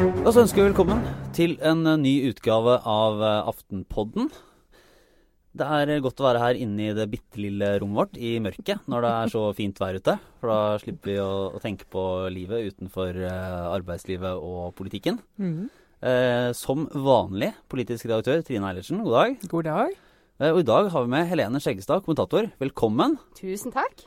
Da så ønsker vi velkommen til en eh, ny utgave av eh, Aftenpodden. Det er eh, godt å være her inne i det bitte lille rommet vårt i mørket når det er så fint vær ute. For da slipper vi å, å tenke på livet utenfor arbeidslivet og politikken. Eh, som vanlig politisk redaktør Trine Eilertsen, god dag. God dag. Eh, og i dag har vi med Helene Skjeggestad, kommentator. Velkommen. Tusen takk.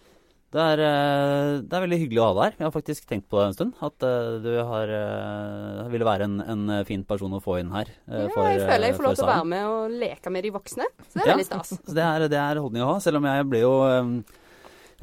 Det er, eh, det er veldig hyggelig å ha deg her. Jeg har faktisk tenkt på det en stund. At eh, du har, eh, ville være en, en fin person å få inn her. For, Ja, jeg føler jeg får lov til å være med og leke med de voksne. Så det er Ja. veldig stas. Så det er, det er holdning å ha. Selv om jeg ble jo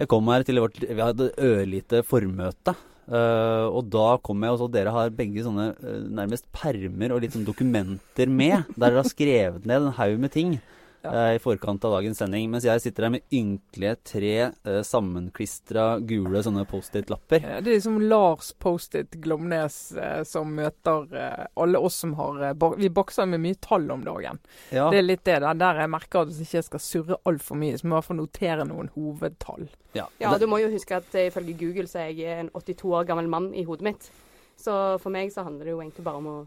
Jeg kom her til vårt Vi hadde ørlite formøte. Uh, og da kom jeg og så dere har begge sånne uh, nærmest permer og litt sånn dokumenter med. Der dere har skrevet ned en haug med ting. Ja. eh, I forkant av dagens sending. Mens jeg sitter her med ynkelige tre uh, sammenklistra gule sånne Post-It-lapper. Det er liksom Lars Post-It Glomnes uh, som møter uh, alle oss som har eh, Vi bokser med mye tall om dagen. Ja. Det er litt det der, der jeg merker at hvis ikke jeg skal surre altfor mye, så må jeg i hvert fall notere noen hovedtall. Ja, Ja, du må jo huske at ifølge Google så er jeg en 82 år gammel mann i hodet mitt. Så for meg så handler det jo egentlig bare om å,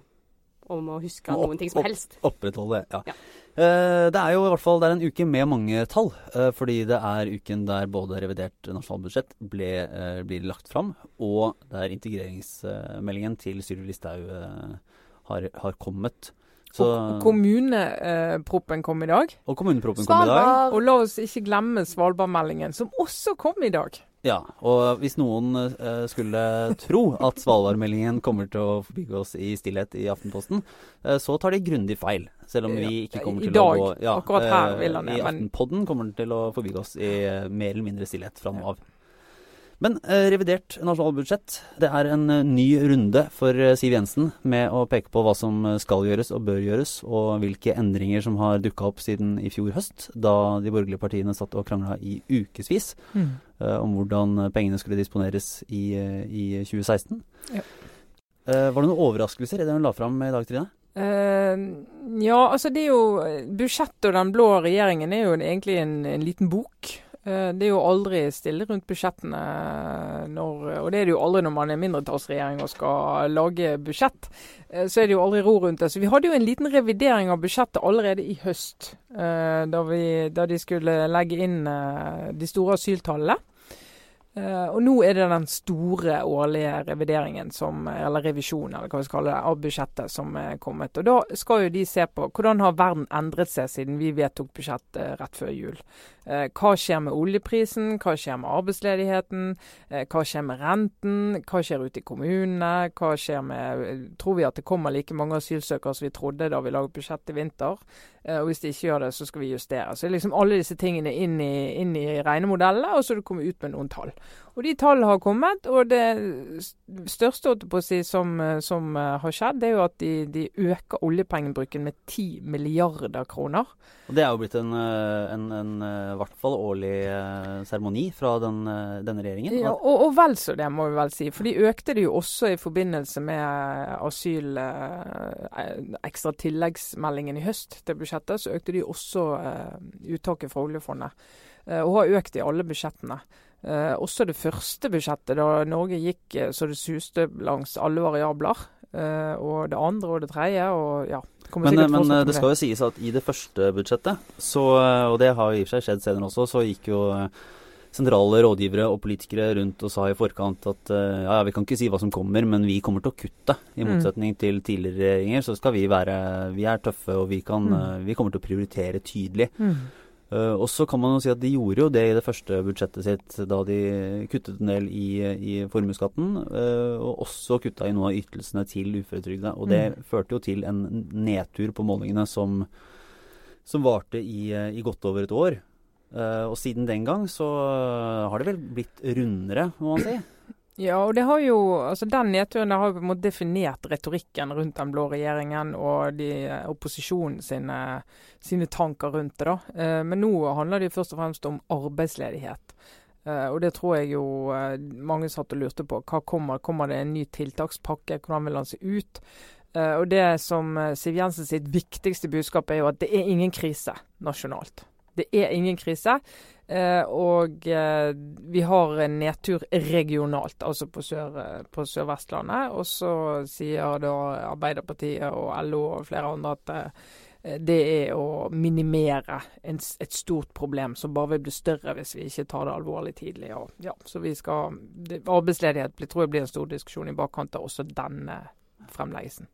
om å huske opp- noen ting som opp- helst. Opprettholde, ja. Ja. Eh, det er jo i hvert fall det er en uke med mange tall. eh, fordi det er uken der både revidert nasjonalbudsjett ble, eh, blir lagt fram, og der integreringsmeldingen til Sylvi Listhaug har, har kommet. Så, Og kommuneproppen kom i dag. og kommuneproppen kom i dag. Og la oss ikke glemme Svalbardmeldingen, som også kom i dag. Ja, og hvis noen uh, skulle tro at Svalbardmeldingen kommer til å forbigå oss i stillhet i Aftenposten, uh, så tar de grundig feil. Selv om vi ikke Ja, kommer i til dag. å gå Akkurat her eh, vil han det, I Aftenpodden kommer den til å forbigå oss i mer eller mindre stillhet framover. Men eh, revidert nasjonalbudsjett, det er en eh, ny runde for eh, Siv Jensen med å peke på hva som eh, skal gjøres og bør gjøres, og hvilke endringer som har dukka opp siden i fjor høst, da de borgerlige partiene satt og krangla i ukevis eh, om hvordan pengene skulle disponeres i, i 2016. Ja. Eh, var det noen overraskelser i det hun la fram i dag, Trine? Uh, ja, altså det er jo Budsjettet og den blå regjeringen er jo egentlig en, en liten bok. Eh, det er jo aldri stille rundt budsjettene når Og det er det jo aldri når man er mindretallsregjering og skal lage budsjett. Eh, så er det jo aldri ro rundt det. Så vi hadde jo en liten revidering av budsjettet allerede i høst. eh, da, vi, da de skulle legge inn eh, de store asyltallene. Eh, og nå er det den store årlige revideringen, som, eller revisjonen, eller hva vi skal kalle det, av budsjettet som er kommet. Og Da skal jo de se på hvordan har verden endret seg siden vi vedtok budsjettet rett før jul. Eh, hva skjer med oljeprisen, hva skjer med arbeidsledigheten, eh, hva skjer med renten, hva skjer ute i kommunene, hva skjer med Tror vi at det kommer like mange asylsøkere som vi trodde da vi laget budsjett i vinter? Eh, og hvis de ikke gjør det, så skal vi justere. Så liksom alle disse tingene inn i, inn i regnemodellene, og så det kommer ut med noen tall. Og de tallene har kommet, og det største si, som, som har skjedd, det er jo at de, de øker oljepengebruken med 10 milliarder kroner. Og Det er jo blitt en, en, en i hvert fall årlig eh, seremoni fra den, eh, denne regjeringen. Ja, Og- og, vel så det, må vi vel si. For de økte det jo også i forbindelse med asyl eh, ekstra tilleggsmeldingen i høst til budsjettet. Så økte de også uttaket fra oljefondet. Og har økt i alle budsjettene. Eh, også det første budsjettet, da Norge gikk eh, så det suste langs alle variabler. Eh, og det andre og det tredje. og ja, Men, sikkert men fortsatt eh, det skal jo sies at i det første budsjettet, så, eh, og det har jo i og for seg skjedd senere også, så gikk jo eh, sentrale rådgivere og politikere rundt og sa i forkant at eh, ja, ja, vi kan ikke si hva som kommer, men vi kommer til å kutte. I Mm. motsetning til tidligere regjeringer, så skal vi være Vi er tøffe, og vi, kan, Mm. eh, vi kommer til å prioritere tydelig. Mm. Eh, og så kan man jo si at de gjorde jo det i det første budsjettet sitt, da de kuttet en del i, i formuesskatten, Uh, og også kutta i noe av ytelsene til uføretrygda. Og det Mm. førte jo til en nedtur på målingene som, som varte i, i godt over et år. Uh, og siden den gang så har det vel blitt rundere, må man si. Ja, og det har jo, altså den nedturen har jo på en måte definert retorikken rundt den blå regjeringen og de, eh, opposisjonen sine, sine tanker rundt det. da. Eh, men nå handler det jo først og fremst om arbeidsledighet. Eh, og det tror jeg jo eh, mange satt og lurte på. Hva kommer, kommer det en ny tiltakspakke? Hvordan vil den se ut? Eh, og det som Siv Jensen sitt viktigste budskap er jo at det er ingen krise nasjonalt. Det er ingen krise. Eh, og eh, vi har en nedtur regionalt, altså på, sør, på Sør-Vestlandet. Og så sier da Arbeiderpartiet og LO og flere andre at det er å minimere en, et stort problem som bare vil bli større hvis vi ikke tar det alvorlig tidlig. Og, ja, så vi skal, det, Arbeidsledighet tror jeg blir en stor diskusjon i bakkant av også denne fremleggelsen.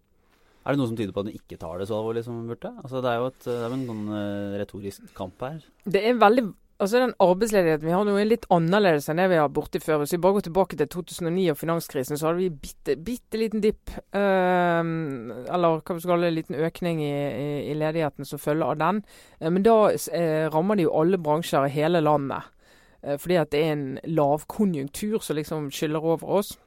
Er det noe som tyder på at du ikke tar det så alvorlig som den burde? Altså, det er jo et, det er en sånn uh, retorisk kamp her. Det er veldig Altså Den arbeidsledigheten vi har nå er litt annerledes enn det vi har borti før. Hvis vi bare går tilbake til 2009 og finanskrisen, så hadde vi bitte, bitte liten dipp. Uh, eller hva vi skal kalle liten økning i, i, i, ledigheten som følge av den. Uh, men da uh, rammer det jo alle bransjer i hele landet. Eh, fordi at det er en lavkonjunktur som liksom skyller over oss.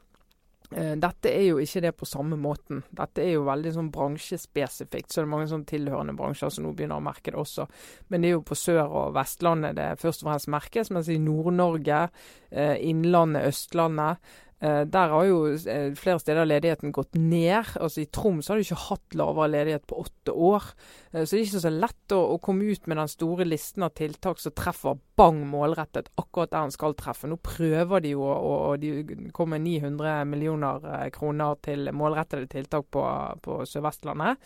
Eh, dette er jo ikke det på samme måten. Dette er jo veldig sånn bransjespesifikt. Så det er mange sånn tilhørende bransjer som nå begynner å merke det også. Men det er jo på Sør- og Vestlandet det først og fremst merkes. Mens i Nord-Norge, eh, Innlandet, Østlandet der har jo eh, flere steder ledigheten gått ned. Altså I Troms har de ikke hatt lavere ledighet på åtte år. Eh, så det er ikke så lett å, å, komme ut med den store listen av tiltak som treffer bang målrettet akkurat der en skal treffe. Nå prøver de jo, og de kommer 900 millioner kroner til målrettede tiltak på, på Sør-Vestlandet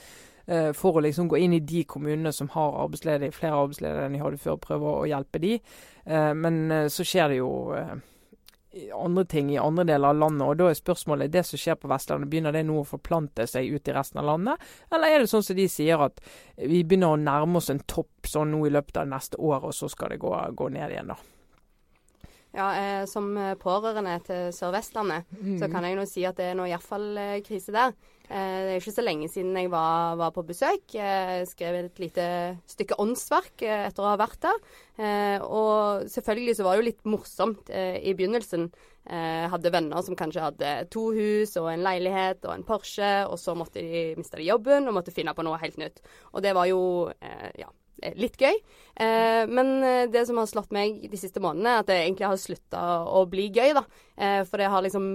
for å liksom gå inn i de kommunene som har arbeidsledige, flere arbeidsledige enn de hadde før, prøve å hjelpe de. Men så skjer det jo andre ting i andre deler av landet. og Da er spørsmålet det som skjer på Vestlandet, begynner det nå å forplante seg ut i resten av landet? Eller er det sånn som de sier at vi begynner å nærme oss en topp sånn nå i løpet av neste år, og så skal det gå, gå ned igjen, da? Ja, eh, Som pårørende til Sør-Vestlandet, mm. så kan jeg nå si at det er nå iallfall eh, krise der. Eh, det er ikke så lenge siden jeg var, var på besøk. Jeg skrev et lite stykke åndsverk eh, etter å ha vært der. Eh, og selvfølgelig så var det jo litt morsomt i begynnelsen. Jeg hadde venner som kanskje hadde to hus og en leilighet og en Porsche, og så måtte de, miste jobben og måtte finne på noe helt nytt. Og det var jo ja, litt gøy. men det som har slått meg de siste månedene, er at det egentlig har slutta å bli gøy. da. for det har liksom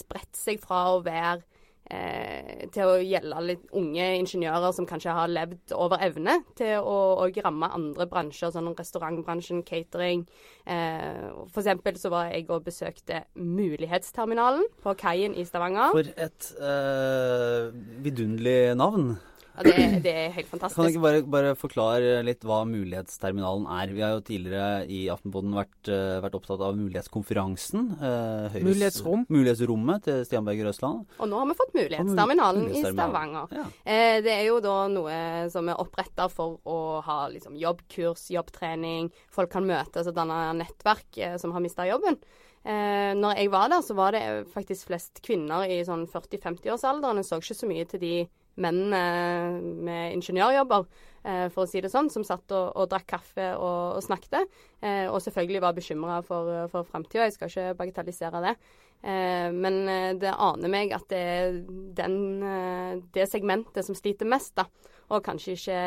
spredt seg fra å være eh, til å gjelde litt unge ingeniører som kanskje har levd over evne, til å, ramme andre bransjer, sånn restaurantbransjen, catering. Eh, for eksempel så var jeg og besøkte Mulighetsterminalen på kaien i Stavanger. For et eh, vidunderlig navn. Ja, det, det, er helt fantastisk. Kan du ikke bare, bare, forklare litt hva Mulighetsterminalen er? Vi har jo tidligere i Aftenposten vært, uh, vært opptatt av Mulighetskonferansen. Uh, Høyres, Mulighetsrom. Mulighetsrommet til Stian Berger Røsland. Og nå har vi fått Mulighetsterminalen i Stavanger. Ja. Eh, det er jo da noe som er oppretta for å ha liksom, jobbkurs, jobbtrening. Folk kan møtes og danne nettverk som har mista jobben. Eh, når jeg var der, så var det faktisk flest kvinner i sånn 40-50-årsalderen. Jeg så ikke så mye til de menn med ingeniørjobber, eh, for å si det sånn, som satt og, og drakk kaffe og, og snakket. Eh, og selvfølgelig var bekymra for, for framtida. Jeg skal ikke bagatellisere det. Eh, men det aner meg at det er den, det segmentet som sliter mest, da. Og kanskje ikke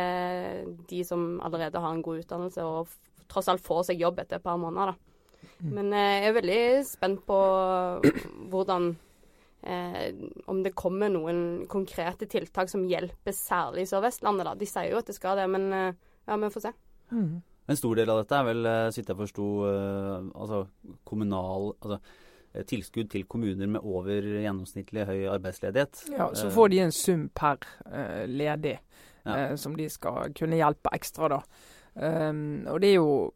de som allerede har en god utdannelse og tross alt får seg jobb etter et par måneder, da. Mm. Men jeg er veldig spent på hvordan eh, om det kommer noen konkrete tiltak som hjelper særlig Sør-Vestlandet. da. De sier jo at det skal det, men eh, ja, vi får se. Mm. En stor del av dette er vel, eh, så vidt jeg forsto, eh, altså kommunal altså, tilskudd til kommuner med over gjennomsnittlig høy arbeidsledighet. Ja, Så får de en sum per uh, ledig ja. uh, som de skal kunne hjelpe ekstra, da. Um, og det er jo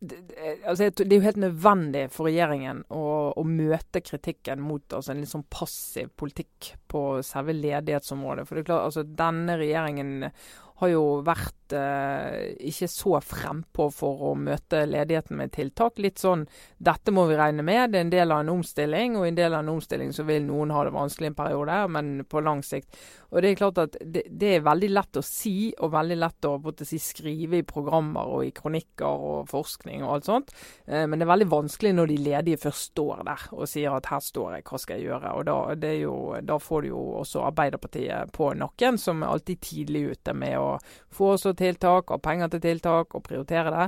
det, altså, det, er jo helt nødvendig for regjeringen å, å møte kritikken mot altså, en litt sånn passiv politikk på selve ledighetsområdet. For det er klart, altså, Denne regjeringen har jo vært eh, ikke så frempå for å møte ledigheten med tiltak. Litt sånn dette må vi regne med, det er en del av en omstilling. Og i en del av en omstilling så vil noen ha det vanskelig en periode, men på lang sikt. Og det er klart at det, det er veldig lett å si, og veldig lett å si, skrive i programmer og i kronikker og forskning og alt sånt. Eh, men det er veldig vanskelig når de ledige først står der og sier at her står jeg, hva skal jeg gjøre? Og da, jo, da får du jo også Arbeiderpartiet på nakken, som er alltid tidlig ute med å foreslå tiltak, ha penger til tiltak og prioritere det.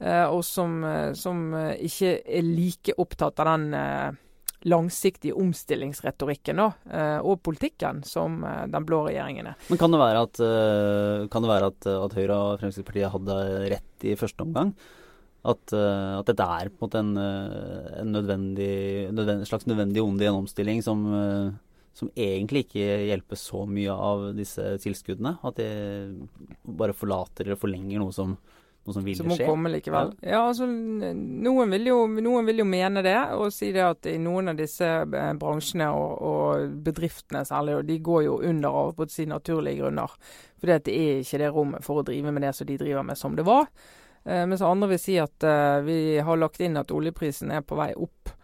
Eh, og som, eh, som, eh, ikke er like opptatt av den langsiktige omstillingsretorikken da, og politikken som den blå regjeringen er. Men kan det være at, det være at, at Høyre og Fremskrittspartiet hadde rett i første omgang? At, at, dette er på en måte en, en nødvendig, nødvendig, slags nødvendig onde i en omstilling som, som egentlig ikke hjelper så mye av disse tilskuddene. At de bare forlater eller forlenger noe som noe som ville skje. Som må komme likevel. Ja, ja altså, noen vil, jo, noen vil, jo, mene det, og si det at i noen av disse eh, bransjene og, og bedriftene særlig, de går jo under av på si naturlige grunner. For det er ikke det rommet for å drive med det som de driver med som det var. Eh, mens andre vil si at eh, vi har lagt inn at oljeprisen er på vei opp.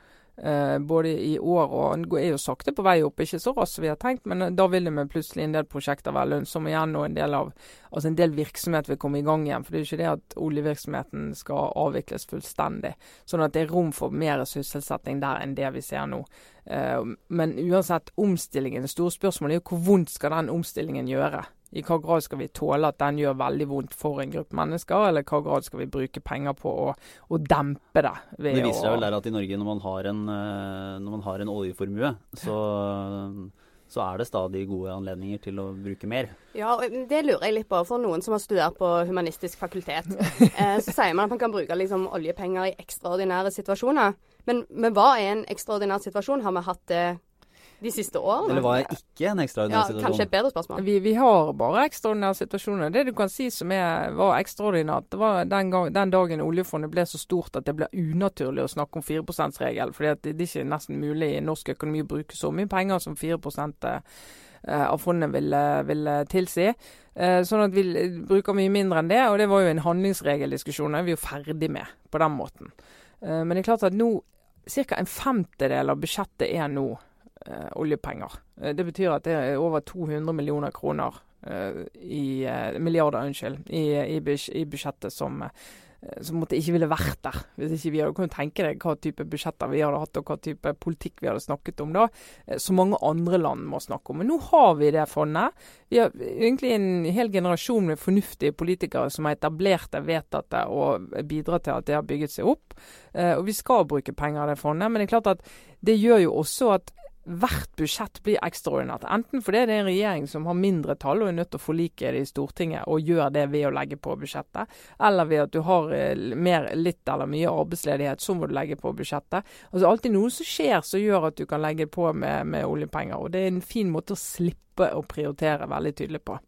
Eh, både i år og Den er jo sakte på vei opp, ikke så raskt vi har tenkt, men eh, da vil det plutselig en del prosjekter være lønnsomme igjen, og en del av altså en del virksomhet vil komme i gang igjen. For det er jo ikke det at oljevirksomheten skal avvikles fullstendig. Sånn at det er rom for mer sysselsetting der enn det vi ser nå. Eh, men uansett, omstillingen, det store spørsmålet er jo hvor vondt skal den omstillingen gjøre? I hva grad skal vi tåle at den gjør veldig vondt for en gruppe mennesker, eller i hva grad skal vi bruke penger på å, å dempe det? det viser seg vel der at i Norge, når man har en, eh, når man har en oljeformue, så, så er det stadig gode anledninger til å bruke mer. Ja, og det lurer jeg litt på. For noen som har studert på humanistisk fakultet, eh, så sier man at man kan bruke liksom, oljepenger i ekstraordinære situasjoner. Men, men hva er en ekstraordinær situasjon? Har vi hatt det de siste årene. Eller var det ikke en ekstraordinær ja, situasjon? Kanskje et bedre spørsmål. Vi, vi, har bare ekstraordinære situasjoner. Det du kan si som er, var ekstraordinært, det var den, gang, den, dagen oljefondet ble så stort at det ble unaturlig å snakke om 4 %-regel. fordi det, det er ikke nesten mulig i norsk økonomi å bruke så mye penger som 4 eh, av fondet vil, vil tilsi. Eh, sånn at vi bruker mye mindre enn det. Og det var jo en handlingsregeldiskusjon. Det er vi jo ferdig med på den måten. Eh, men det er klart at nå Ca. en femtedel av budsjettet er nå oljepenger. Eh, det betyr at det er over 200 millioner kroner eh, i eh, milliarder unnskyld, i, i, i budsjettet som, som måtte ikke ville vært der. Hvis ikke vi hadde kunnet tenke deg hva type budsjetter vi hadde hatt og hva type politikk vi hadde snakket om da. Så mange andre land må snakke om. Men nå har vi det fondet. Vi har egentlig en hel generasjon med fornuftige politikere som har etablert det, vedtatt det og bidratt til at det har bygget seg opp. Og vi skal bruke penger av det fondet. Men det er klart at det gjør jo også at hvert budsjett blir ekstraordinært. Enten fordi det er en regjering som har mindre tall og er nødt til å forlike det i Stortinget og gjør det ved å legge på budsjettet, eller ved at du har eh, mer, litt eller mye arbeidsledighet, så må du legge på budsjettet. Altså alltid noe som skjer som gjør at du kan legge på med, med oljepenger. og Det er en fin måte å slippe å prioritere veldig tydelig på.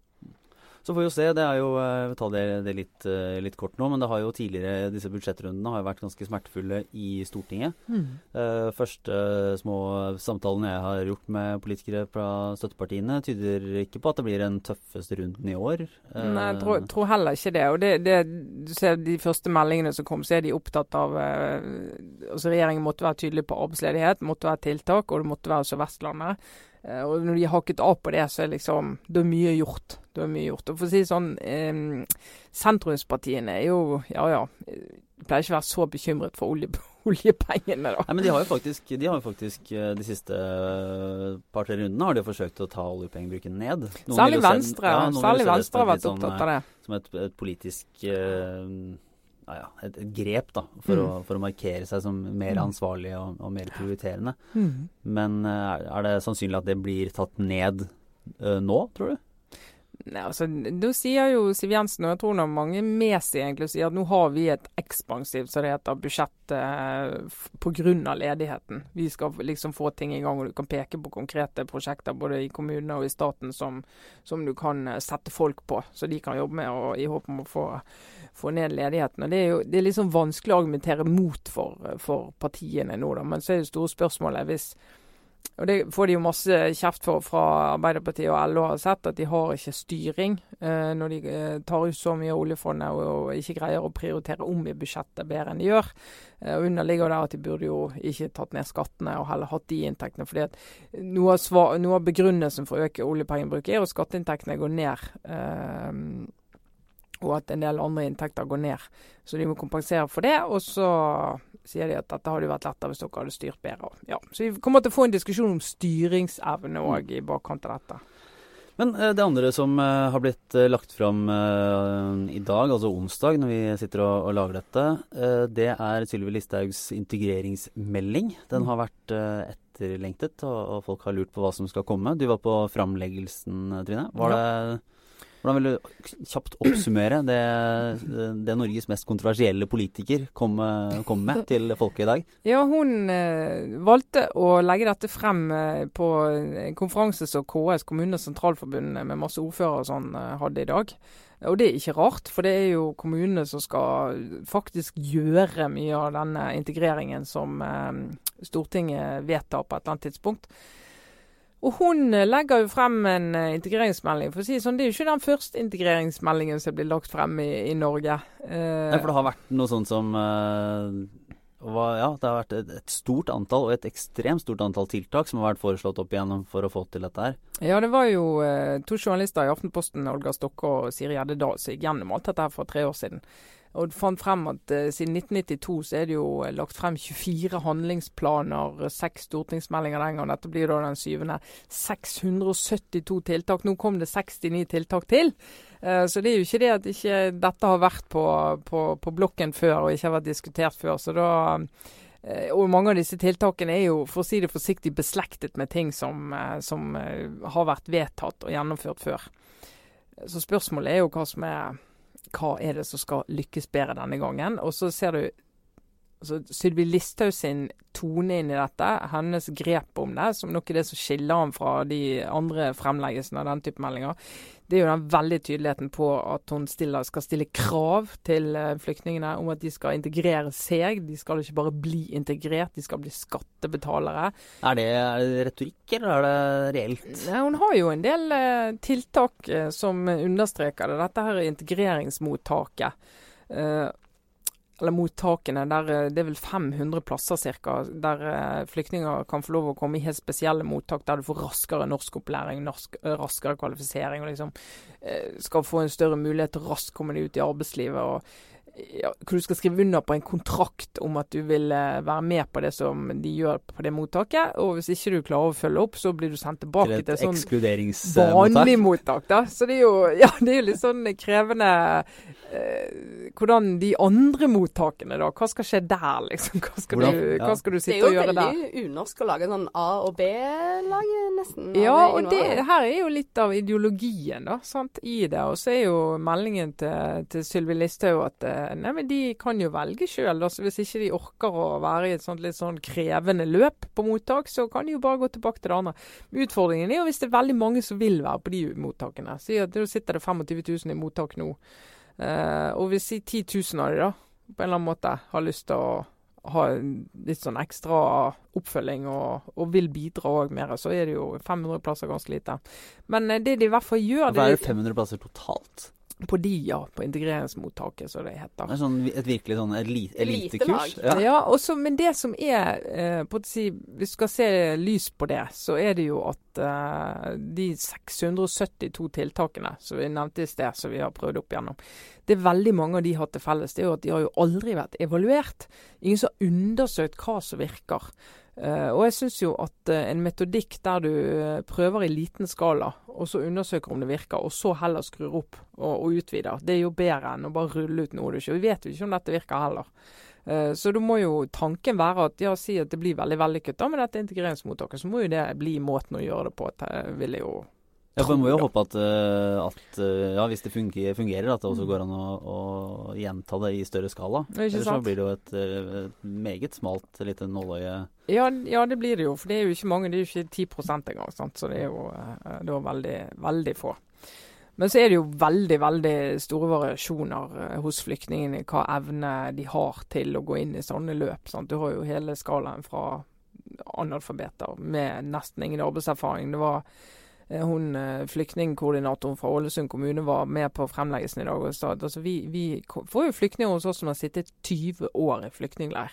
Så får vi jo se. Det er jo, Jeg tar vil ta det, det litt, eh, litt, kort nå, men det har jo tidligere, disse budsjettrundene har jo vært ganske smertefulle i Stortinget. Mm. Uh, første små samtalene jeg har gjort med politikere fra støttepartiene, tyder ikke på at det blir den tøffeste runden i år. Uh, Nei, jeg tror, tror, heller ikke det. Og det, det, du ser De første meldingene som kom, så er de opptatt av uh, altså Regjeringen måtte være tydelig på arbeidsledighet, måtte være tiltak, og det måtte være Sør-Vestlandet. Eh, og når de har hakket av på det, så er liksom Da er mye gjort. Det er mye gjort. Og for å si sånn, eh, sentrumspartiene er jo Ja ja. Pleier ikke å være så bekymret for olje, oljepengene, da. Nei, men de har jo faktisk, de, har jo faktisk eh, de siste uh, par-tre rundene har de forsøkt å ta oljepengebruken ned. Noen særlig Venstre. Ja, særlig Venstre har vært sånn, opptatt av det. Som et, et politisk uh, ja, et, et, grep da, for, mm. å, for, å, markere seg som mer mm. ansvarlig og, og mer prioriterende. Mm. Men er, er, det sannsynlig at det blir tatt ned uh, nå, tror du? Altså, Nå sier jo Siv Jensen, og jeg tror nok mange med seg egentlig, sier at nå har vi et ekspansivt så det heter, budsjett eh, pga. ledigheten. Vi skal liksom få ting i gang, og du kan peke på konkrete prosjekter både i kommunene og i staten som, som du kan eh, sette folk på, så de kan jobbe med og, i håp om å få få ned ledigheten. Og Det er jo det er liksom vanskelig å argumentere mot for, for partiene nå, da. Men så er det store spørsmålet hvis og Det får de jo masse kjeft for fra Arbeiderpartiet og LO har sett, at de har ikke styring eh, når de eh, tar ut så mye av oljefondet og, og, ikke greier å prioritere om i budsjettet bedre enn de gjør. Eh, og Under ligger det at de burde jo ikke tatt ned skattene og heller hatt de inntektene. fordi at Noe av, svar, noe av begrunnelsen for å øke oljepengebruket er at skatteinntektene går ned. Eh, og at en del andre inntekter går ned. Så de må kompensere for det. Og så sier de at dette hadde vært lettere hvis dere hadde styrt bedre. Ja, så vi kommer til å få en diskusjon om styringsevne òg i bakkant av dette. Men eh, det andre som uh, har blitt uh, lagt fram i dag, altså onsdag, når vi sitter og, og lager dette, det er Sylvi Listhaugs integreringsmelding. Den mm. har vært etterlengtet, og, og, folk har lurt på hva som skal komme. Du var på framleggelsen, Trine. Var ja. Hvordan vil du kjapt oppsummere det, det Norges mest kontroversielle politiker kom, kom, med til folket i dag? Ja, Hun eh, valgte å legge dette frem eh, på en konferanse som KS, Kommunenes Sentralforbund, med masse ordførere og sånn, eh, hadde i dag. Og det er ikke rart, for det er jo kommunene som skal faktisk gjøre mye av denne integreringen som Stortinget vedtar på et eller annet tidspunkt. Og hun eh, legger jo frem en uh, integreringsmelding. For å si det sånn, Det er jo ikke den første integreringsmeldingen som blir lagt frem i, i Norge. Uh, Nei, for det har vært noe sånt som uh, var, Ja, det har vært et, et, stort antall, og et ekstremt stort antall tiltak som har vært foreslått opp igjennom for å få til dette her. Ja, det var jo to journalister i Aftenposten, Olga Stokke og Siri Gjeddedal, som gikk gjennom alt dette her for tre år siden og fant frem at uh, siden 1992 så er det jo uh, lagt frem 24 handlingsplaner, uh, seks stortingsmeldinger den gangen. Dette blir da den syvende. 672 tiltak. Nå kom det 69 tiltak til. så det er jo ikke det at ikke dette har vært på, på, på blokken før og ikke har vært diskutert før. så da og mange av disse tiltakene er jo for å si det forsiktig beslektet med ting som, som har vært vedtatt og gjennomført før. Så spørsmålet er jo hva som er hva er det som skal lykkes bedre denne gangen. Og så ser du altså, Sylvi Listhaug sin tone inn i dette, hennes grep om det, som nok er det som skiller ham fra de andre fremleggelsene av den type meldinger, det er jo den veldig tydeligheten på at hun stiller, skal stille krav til uh, flyktningene om at de skal integrere seg. De skal ikke bare bli integrert, de skal bli skattebetalere. Er det, er det retorikk, eller er det reelt? Nei, hun har jo en del eh, tiltak eh, som understreker det. Dette her er integreringsmottaket. Uh, eller mottakene, der eh, det er vel 500 plasser ca. Der eh, flyktninger kan få lov å komme i helt spesielle mottak der du får raskere norskopplæring, norsk, eh, raskere kvalifisering og liksom skal få en større mulighet til raskt komme deg ut i arbeidslivet. og ja, hvor du skal skrive under på en kontrakt om at du vil eh, være med på det som de gjør på det mottaket. Og hvis ikke du klarer å følge opp, så blir du sendt tilbake til et, sånn vanlig mottak. Da. Så det er jo ja, det er litt sånn krevende eh, Hvordan de andre mottakene, da. Hva skal skje der, liksom? Hva skal, du, hva skal du, sitte og gjøre der? Det er jo veldig unorsk å lage sånn A- og B-lag, nesten. Ja, og det her er jo litt av ideologien da, sant, i det. Og så er jo meldingen til, til Sylvi Listhaug at eh, Nei, men De kan jo velge sjøl. Altså, hvis ikke de orker å være i et sånt litt sånn krevende løp på mottak, så kan de jo bare gå tilbake til det andre. Utfordringen er jo hvis det er veldig mange som vil være på de mottakene. Si at Da sitter det 25 000 i mottak nå. Uh, og hvis si 10 000 av de da, på en eller annen måte har lyst til å ha litt sånn ekstra oppfølging og, og vil bidra òg mer, så er det jo 500 plasser ganske lite. Men uh, det de i hvert fall gjør Hva er det 500 plasser totalt? På DIA, på integreringsmottaket, som det heter. Det sånn, et virkelig sånn elitekurs? Ja, ja også, men det som er eh, på å si, Hvis du skal se lys på det, så er det jo at eh, de 672 tiltakene som vi nevnte i sted, som vi har prøvd opp igjennom, det er veldig mange av de har til felles. Det er jo at de har jo aldri vært evaluert. Ingen som har undersøkt hva som virker. Uh, og jeg syns jo at uh, en metodikk der du uh, prøver i liten skala, og så undersøker om det virker, og så heller skrur opp og, og utvider, det er jo bedre enn å bare rulle ut noe du ikke Vi vet jo ikke om dette virker heller. så da må jo tanken være at ja, si at det blir veldig vellykket da med dette integreringsmottaket, så må jo det bli måten å gjøre det på. Vil jeg jo ja, for Vi må jo håpe at, eh, at eh, ja, hvis det fungerer, fungerer, at det også mm. går an å, å gjenta det i større skala. Ellers så blir det jo et, et eh, meget smalt lite nåløye. Ja, ja, det blir det jo. For det er jo ikke mange. Det er jo ikke 10% engang. Sant? Så det er jo det er veldig, veldig få. Men så er det jo veldig veldig store variasjoner hos flyktningene hva evne de har til å gå inn i sånne løp. Sant? Du har jo hele skalaen fra analfabeter med nesten ingen arbeidserfaring. Det var hun eh, flyktningkoordinatoren fra Ålesund kommune var med på fremleggelsen i dag og sa at altså, vi, vi, får jo flyktninger hos oss som har sittet 20 år i flyktningleir.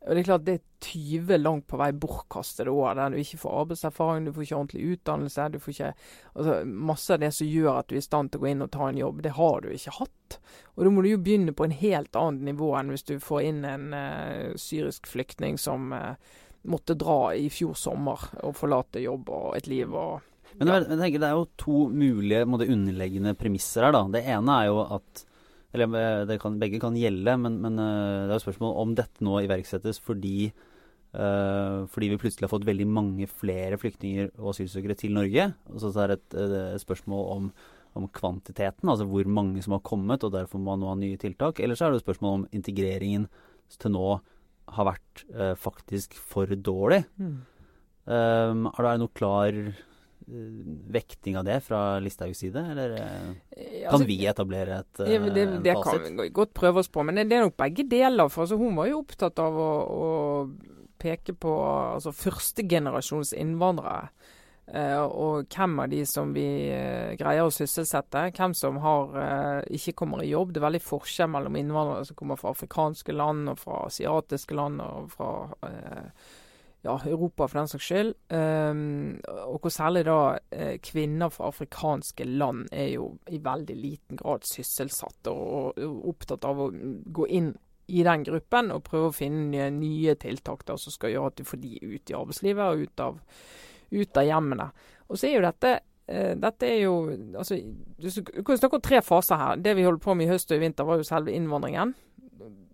Og Det er klart det er 20 langt på vei bortkastede år der du ikke får arbeidserfaring, du får ikke ordentlig utdannelse. du får ikke, altså Masse av det som gjør at du er i stand til å gå inn og ta en jobb, det har du ikke hatt. Og Da må du jo begynne på en helt annet nivå enn hvis du får inn en uh, syrisk flyktning som uh, måtte dra i fjor sommer og forlate jobb og et liv. og men jeg, jeg tenker, det er jo to mulige måte, underleggende premisser her. da. Det ene er jo at Eller eh, kan, begge kan gjelde, men, men, eh, det er jo spørsmål om dette nå iverksettes fordi Uh, fordi vi plutselig har fått veldig mange flere flyktninger og asylsøkere til Norge. Og så er det et, et spørsmål om om kvantiteten, altså hvor mange som har kommet, og derfor må man nå ha nye tiltak. Eller så er det jo spørsmål om integreringen til nå har vært uh, faktisk for dårlig. Mm. Um, er det noe klar vekting av det fra Listhaugs side, eller uh, kan altså, vi etablere et ja, det, det kan vi godt prøve oss på, men det, det er nok begge deler. For altså, hun var jo opptatt av å, å peke på altså, førstegenerasjons innvandrere. Uh, og hvem av de som vi uh, greier å sysselsette, hvem som har, uh, ikke kommer i jobb. Det er veldig forskjell mellom innvandrere som kommer fra afrikanske land og fra asiatiske land og fra ja, Europa for den saks skyld. Um, og hvor særlig da kvinner fra afrikanske land er jo i veldig liten grad sysselsatt og, og opptatt av å gå inn i den gruppen og prøve å finne nye tiltak da, som skal gjøre at du får de ut i arbeidslivet og ut av ut av hjemmene. Og så er jo dette uh, dette er jo altså, Du kan snakke om tre faser her. Det vi holdt på med i høst og i vinter, var jo selve innvandringen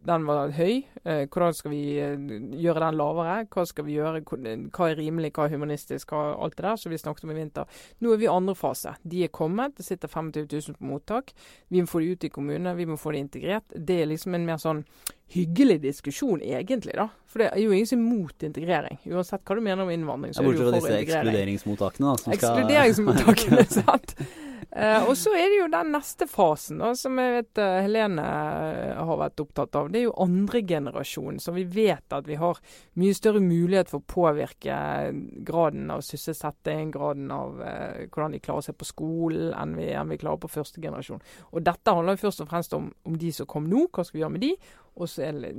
den var høy. Eh, hvordan skal vi eh, gjøre den lavere? Hva skal vi gjøre? Hva er rimelig, hva er humanistisk? Hva, alt det der som vi snakket om i vinter. Nå er vi i andre fase. De er kommet. Det sitter 25 000 på mottak. Vi må få de ut i kommunene. Vi må få de integrert. Det er liksom en mer sånn hyggelig diskusjon, egentlig. da. For det er jo ingen som er mot integrering. Uansett hva du mener om innvandring, så er du for integrering. Bortsett fra disse ekskluderingsmottakene, da. Som Ekskluderingsmottakene, sant. Uh, og så er det jo den neste fasen, da, som jeg vet uh, Helene uh, har vært opptatt av. Det er jo andre generasjon, så vi vet at vi har mye større mulighet for å påvirke graden av sysselsetting, graden av hvordan de klarer seg på skolen, enn vi, enn vi, klarer på første generasjon. Og dette handler jo først og fremst om, om de som kom nå, hva skal vi gjøre med de? Og så er det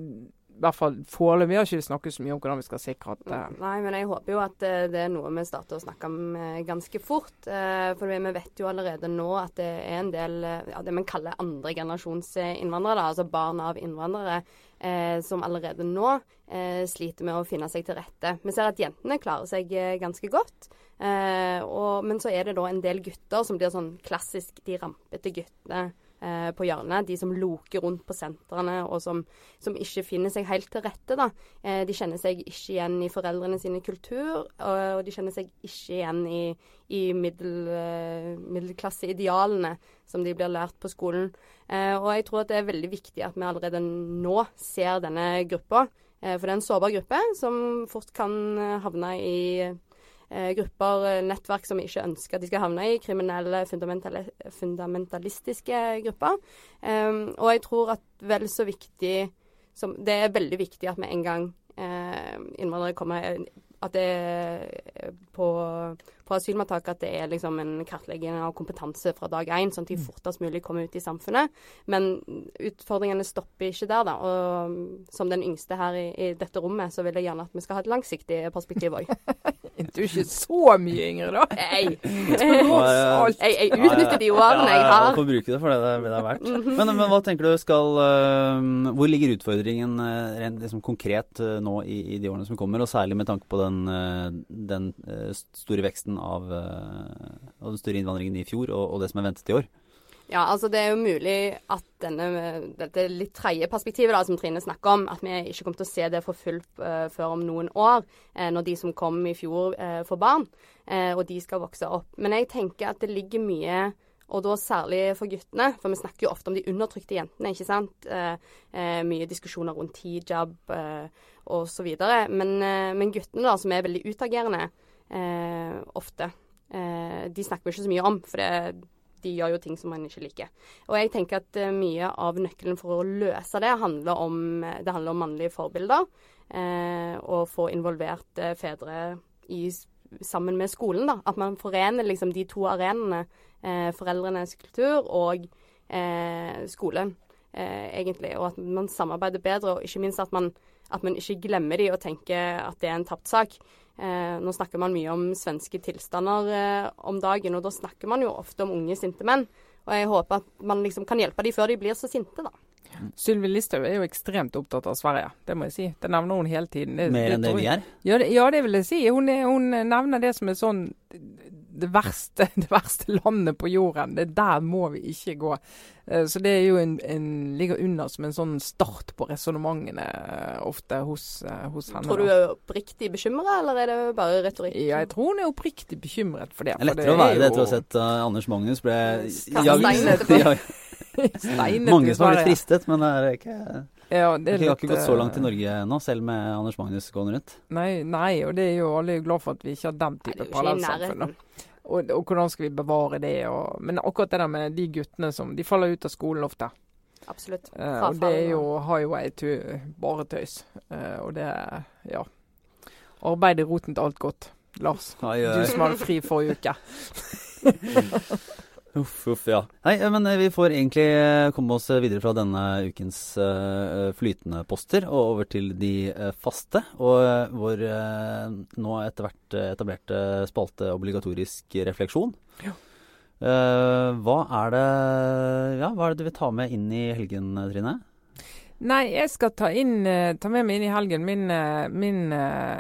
i hvert fall foreløpig har ikke snakket så mye om hvordan vi skal sikre at uh... Nei, men jeg håper jo at uh, det er noe vi starter å snakke om uh, ganske fort. for vi vet jo allerede nå at det er en del av det vi kaller andregenerasjons innvandrere, altså barn av innvandrere, som allerede nå sliter med å finne seg til rette. Vi ser at jentene klarer seg ganske godt. Og, men så er det da en del gutter som blir sånn klassisk de rampete guttene eh, på hjørnet. De som loker rundt på sentrene, og som, som, ikke finner seg helt til rette. da. Eh, de kjenner seg ikke igjen i foreldrene sine kultur, og, de kjenner seg ikke igjen i, i middel, eh, middelklasseidealene som de blir lært på skolen. Og jeg tror at det er veldig viktig at vi allerede nå ser denne gruppa. For det er en sårbar gruppe som fort kan havne i grupper, eh, nettverk som vi ikke ønsker at de skal havne i. Kriminelle, fundamentalistiske grupper. Um, og jeg tror at vel så viktig som Det er veldig viktig at med en gang eh, innvandrere kommer at det er på, på asylmottak at det er liksom en kartlegging av kompetanse fra dag én, sånn at de mm. fortest mulig kommer ut i samfunnet. Men utfordringene stopper ikke der, da. Og som den yngste her i, i dette rommet, så vil jeg gjerne at vi skal ha et langsiktig perspektiv òg. du er ikke så mye yngre, da. Nei. jeg, jeg, utnytter de årene jeg har. Ja, får bruke det for det det er verdt. Mhm. men, men, hva tenker du skal uh, Hvor ligger utfordringen uh, rent liksom, konkret uh, nå i, i, de årene som kommer, og særlig med tanke på den, den store veksten av, av, den større innvandringen i fjor, og, og det som er ventet i år? Ja, altså det er jo mulig at denne, dette litt tredje perspektivet da, som Trine snakker om, at vi ikke kommer til å se det for fullt uh, før om noen år, uh, når de som kom i fjor uh, får barn, og de skal vokse opp. Men jeg tenker at det ligger mye og da særlig for guttene, for vi snakker jo ofte om de undertrykte jentene, ikke sant. mye diskusjoner rundt hijab eh, osv. Men, men guttene, da, som er veldig utagerende ofte, de snakker vi ikke så mye om. For det, de gjør jo ting som man ikke liker. Og jeg tenker at uh, mye av nøkkelen for å løse det handler om, det handler om mannlige forbilder. Eh, og få involvert uh, fedre i, sammen med skolen. da. At man forener liksom de to arenaene. foreldrenes kultur og skolen, egentlig. Og at man samarbeider bedre, og ikke minst at man, at man ikke glemmer de og tenker at det er en tapt sak. Eh, nå snakker man mye om svenske tilstander eh, om dagen, og da snakker man jo ofte om unge, sinte menn. Og jeg håper at man liksom kan hjelpe dem før de blir så sinte, da. Sylvi Listhaug er jo ekstremt opptatt av Sverige, det må jeg si. Det nevner hun hele tiden. Det, Mer enn det vi er? Ja det, ja, det vil jeg si. Hun, er, hun, nevner det som er sånn det verste, det verste landet på jorden. Det Der må vi ikke gå. Eh, så det er jo en, en, ligger under som en sånn start på resonnementene eh, ofte hos, hos, henne. Tror du hun er oppriktig bekymra, eller er det bare retorikk? Ja, jeg tror hun er oppriktig bekymret for det. Det er lettere å være det etter å ha sett uh, Anders Magnus ble jagd. Mange som har blitt fristet, men det er ikke ja, det, er har ikke gått så langt i Norge ennå, selv med Anders Magnus gående rundt. Nei, nei, og det er jo alle glad for at vi ikke har den type parallellsamfunn. Og, og, hvordan skal vi bevare det? Og, men akkurat det der med de guttene som De faller ut av skolen ofte. Absolutt. Eh, og det er jo highway to bare tøys. Eh, og det Ja. Arbeid er roten til alt godt. Lars, ai, ai. du som hadde fri forrige uke. Uff, uff, ja. Nei, men eh, vi får egentlig eh, komme oss videre fra denne ukens flytende poster og over til de faste. Og vår nå etter hvert etablerte spalte obligatorisk refleksjon. Ja. hva er det Ja, hva er det du vil ta med inn i helgen, Trine? Nei, jeg skal ta, inn, ta med meg inn i helgen min, min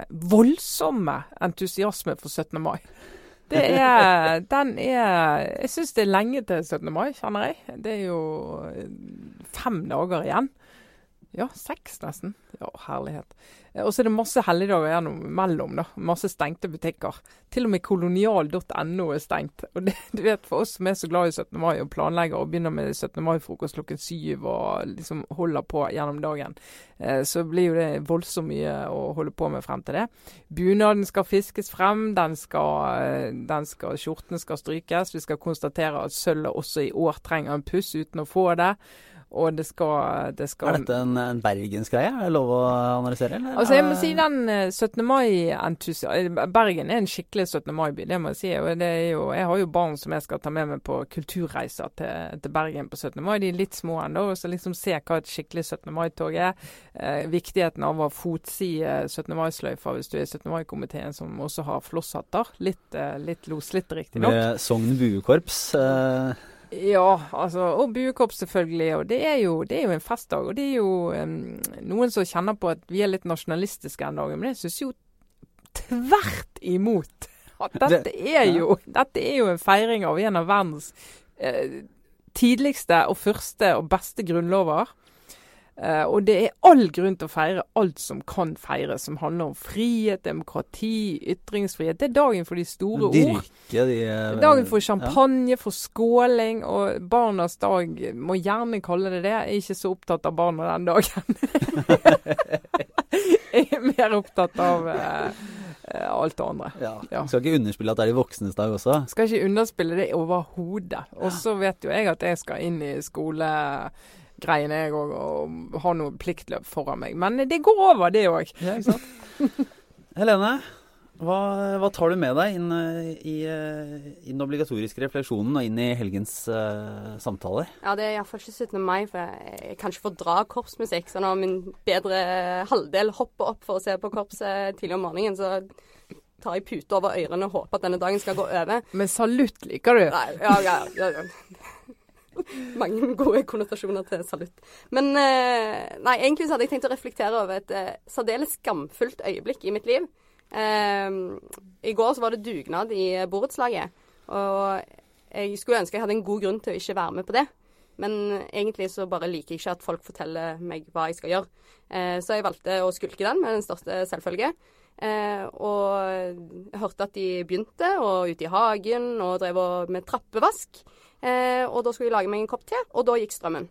voldsomme entusiasme for 17. mai. Det er Den er Jeg syns det er lenge til 17. mai, kjenner jeg. Det er jo fem dager igjen. Ja, seks nesten. Ja, herlighet. Og så er det masse helligdager gjennom mellom, da. Masse stengte butikker. Til og med kolonial.no er stengt. Og det, du vet, for oss som er så glad i 17. mai og planlegger og begynner med 17. mai-frokost klokken syv og liksom holder på gjennom dagen, eh, så blir jo det voldsomt mye å holde på med frem til det. Bunaden skal fiskes frem. Den skal, eh, den skal, skjortene skal strykes. Vi skal konstatere at sølvet også i år trenger en puss uten å få det. Og det skal, det skal Er dette en, en bergensgreie? Er det lov å analysere? Eller? Altså jeg må si den 17. Eh, mai-entusiasmen eh, Bergen er en skikkelig 17. mai-by, det må jeg si. Og det er jo, jeg har jo barn som jeg skal ta med meg på kulturreiser til, til Bergen på 17. mai. De er litt små ennå. Så liksom se hva et skikkelig 17. mai-tog er. Eh, viktigheten av å fotside 17. mai-sløyfa hvis du er i 17. mai-komiteen som også har flosshatter. Litt, eh, litt loslitt, riktignok. Med Sogn buekorps. Eh ja, altså, og buekorps selvfølgelig. og det er, jo, det er, jo, en festdag. Og det er jo um, noen som kjenner på at vi er litt nasjonalistiske den dagen, men jeg syns jo tvert imot at dette er, jo, dette er jo en feiring av en av verdens eh, tidligste og første og beste grunnlover. Uh, og det er all grunn til å feire alt som kan feires, som handler om frihet, demokrati, ytringsfrihet. Det er dagen for de store Dyrke ord. De, det er dagen for champagne, ja. for skåling. Og barnas dag må gjerne kalle det det. Jeg er ikke så opptatt av barna den dagen. jeg er mer opptatt av uh, alt det andre. Ja. ja. Skal ikke underspille at det er de voksnes dag også? Skal ikke underspille det overhodet. Og så vet jo jeg at jeg skal inn i skole greiene, jeg òg, og har noe pliktløp foran meg. Men det går over, det òg. Ja, ikke sant. Helene, hva, hva, tar du med deg inn eh, i, eh, i, den obligatoriske refleksjonen og inn i helgens uh, samtaler? Ja, det er iallfall ikke 17. mai, for jeg kan ikke fordra korpsmusikk. Så når min bedre halvdel hopper opp for å se på korpset tidlig om morgenen, så tar jeg pute over ørene og håper at denne dagen skal gå over. Men salutt liker du? Nei, ja, ja, ja, ja. Mange gode konnotasjoner til salutt. Men eh, nei, egentlig så hadde jeg tenkt å reflektere over et eh, særdeles skamfullt øyeblikk i mitt liv. Eh, I går så var det dugnad i borettslaget. Og jeg skulle ønske jeg hadde en god grunn til å ikke være med på det. Men egentlig så bare liker jeg ikke at folk forteller meg hva jeg skal gjøre. Eh, så jeg valgte å skulke den med den største selvfølge. Eh, og jeg hørte at de begynte, og ute i hagen, og drev med trappevask. Eh, og da skulle jeg lage meg en kopp te, og da gikk strømmen.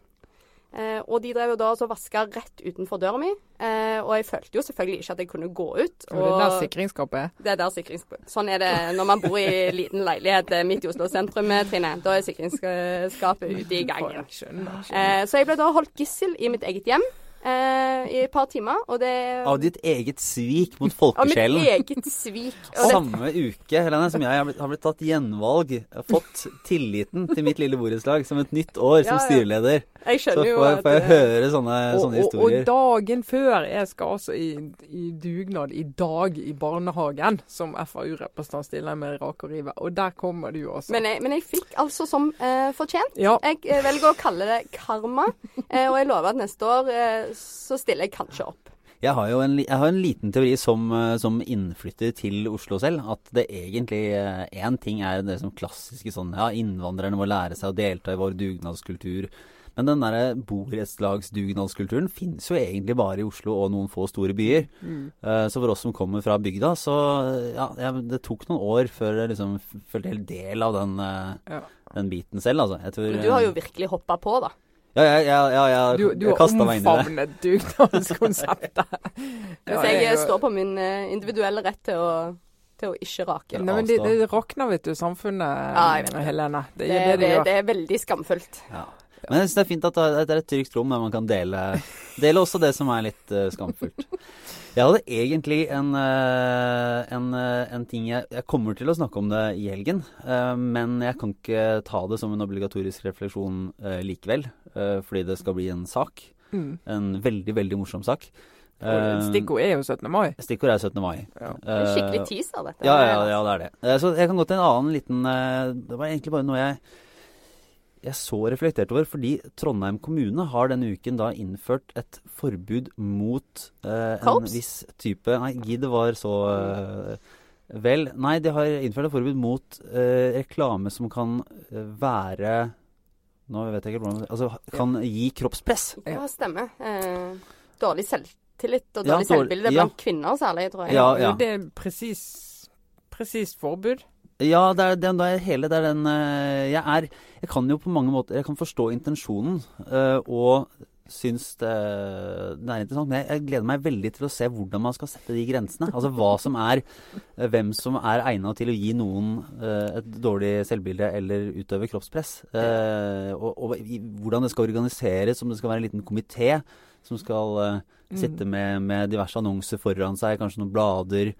Eh, og de drev jo da og vaska rett utenfor døra mi. Eh, og jeg følte jo selvfølgelig ikke at jeg kunne gå ut. Og, det er der sikringsskapet er? Det er der sikringsskapet Sånn er det når man bor i liten leilighet midt i Oslo sentrum, Trine. Da er sikringsskapet ute i gangen. Eh, så jeg ble da holdt gissel i mitt eget hjem eh, i et par timer. Og det Av ditt eget svik mot folkesjelen? Av mitt eget svik. Samme uke Helene, som jeg har blitt, har blitt tatt gjenvalg, fått tilliten til mitt lille borettslag som et nytt år ja, som styreleder. Jeg skjønner jo at Så får jeg høre sånne, og, sånne historier. Og, dagen før jeg skal altså i, i dugnad i dag i barnehagen som FAU-representant stiller med rak og rive. Og der kommer du også. Men jeg, men jeg fikk altså som eh, fortjent. Ja. Jeg eh, velger å kalle det karma. Eh, og jeg lover at neste år eh, så stiller jeg kanskje opp. Jeg har jo en, jeg har en liten teori som, eh, som, innflytter til Oslo selv. At det egentlig Én eh, ting er det som klassiske sånn Ja, innvandrerne må lære seg å delta i vår dugnadskultur. Men den derre borettslagsdugnadskulturen finnes jo egentlig bare i Oslo og noen få store byer. Mm. Uh, så for oss som kommer fra bygda, så ja, det tok noen år før jeg liksom følte helt del av den, ja. den biten selv, altså. Tror, Men du har jo virkelig hoppa på, da. Ja, ja, ja, ja, ja du, du har omfavnet dugnadskonseptet. ja, jeg, jeg står på min uh, individuelle rett til å til å ikke rake. Nei, men det, det rakner, vet du, samfunnet, ja, Helene. Det, det, det, det, er veldig skamfullt. Ja. Men jeg synes det er fint at det er et trygt rom der man kan dele, dele også det som er litt uh, skamfullt. Jeg hadde egentlig en, uh, en, uh, en ting jeg, jeg, kommer til å snakke om det i helgen, men jeg kan ikke ta det som en obligatorisk refleksjon likevel, fordi det skal bli en sak. Mm. En veldig, veldig morsom sak. Stikkord er jo 17. mai. Stikkord er 17. mai. Ja. Det er skikkelig teaser, dette. Ja, ja, ja, det er det. Så jeg kan gå til en annen liten Det var egentlig bare noe jeg jeg så reflektert over, fordi Trondheim kommune har denne uken da innført et forbud mot eh, en viss type Nei, gid det var så eh, Vel, nei, de har innført et forbud mot eh, reklame som kan eh, være Nå vet jeg ikke hvordan Altså kan gi kroppspress. Ja, stemmer. Eh, dårlig selvtillit og dårlig ja, dårlig, selvbilde blant ja. kvinner særlig, tror jeg. Ja, ja. Det er presist forbud. Ja, det er, det, er hele Det er den uh, Jeg er Jeg kan jo på mange måter Jeg kan forstå intensjonen uh, og syns det, det, er interessant. Men jeg, jeg, gleder meg veldig til å se hvordan man skal sette de grensene. Altså hva som er uh, Hvem som er egna til å gi noen et dårlig selvbilde eller utøve kroppspress. Og, og, hvordan det skal organiseres, om det skal være en liten komité som skal mm. sitte med, med diverse annonser foran seg, kanskje noen blader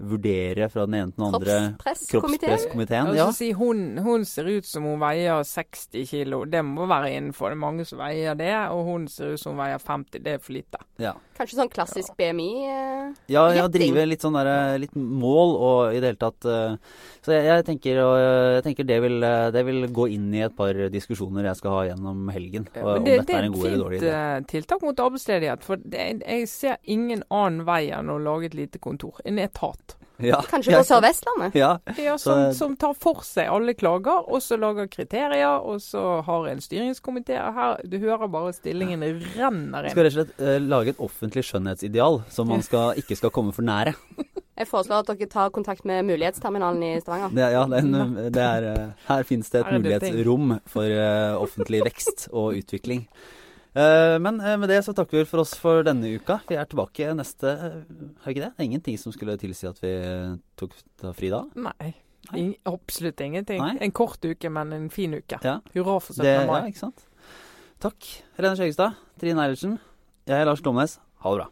vurdere fra den ene til den andre kroppspresskomiteen. Ja. Si hun, hun, ser ut som hun veier 60 kilo. Det må være innenfor. Det er mange som veier det. Og hun ser ut som hun veier 50. Det er for lite. Ja. Kanskje sånn klassisk BMI? Eh, ja, ja, drive litt sånn der, eh, litt mål og i det hele tatt uh, Så jeg, jeg, tenker, og, jeg tenker det, vil, det, vil, gå inn i et par diskusjoner jeg skal ha gjennom helgen. Og, ja, det, om dette er en god eller dårlig idé. Det er et fint tiltak mot arbeidsledighet. For jeg ser ingen annen vei enn å lage et lite kontor. En etat. Ja. Kanskje på Sør-Vestlandet? Ja. ja som, som, tar for seg alle klager, og så lager kriterier, og så har en styringskomité. Her, Du hører bare stillingen renner inn. Skal rett og slett uh, lage et offentlig skjønnhetsideal som man skal, ikke skal komme for nære. Jeg foreslår at dere tar kontakt med Mulighetsterminalen i Stavanger. Det, ja, en, det er, uh, her finnes det et mulighetsrom for uh, offentlig vekst og utvikling. Uh, men uh, med det så takker vi for oss for denne uka. Vi er tilbake neste Har Har ikke det? Det er ingenting som skulle tilsi at vi tok fri da? Nei. Nei. absolutt ingenting. Nei. En kort uke, men en fin uke. Ja. Hurra for 17. mai. Ja, ikke sant. Takk. Rene Skjeggestad, Trine Eilertsen. Jeg er Lars Glomnes. Ha det bra.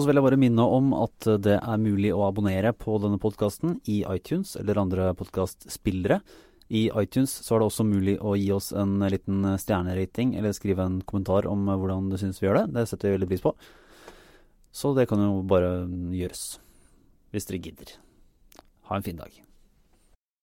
Og så vil jeg bare minne om at det er mulig å abonnere på denne podkasten i iTunes eller andre podkastspillere. I iTunes så er det også mulig å gi oss en liten stjernerating eller skrive en kommentar om hvordan du syns vi gjør det. Det setter vi veldig pris på. Så det kan jo bare gjøres. Hvis dere gidder. Ha en fin dag.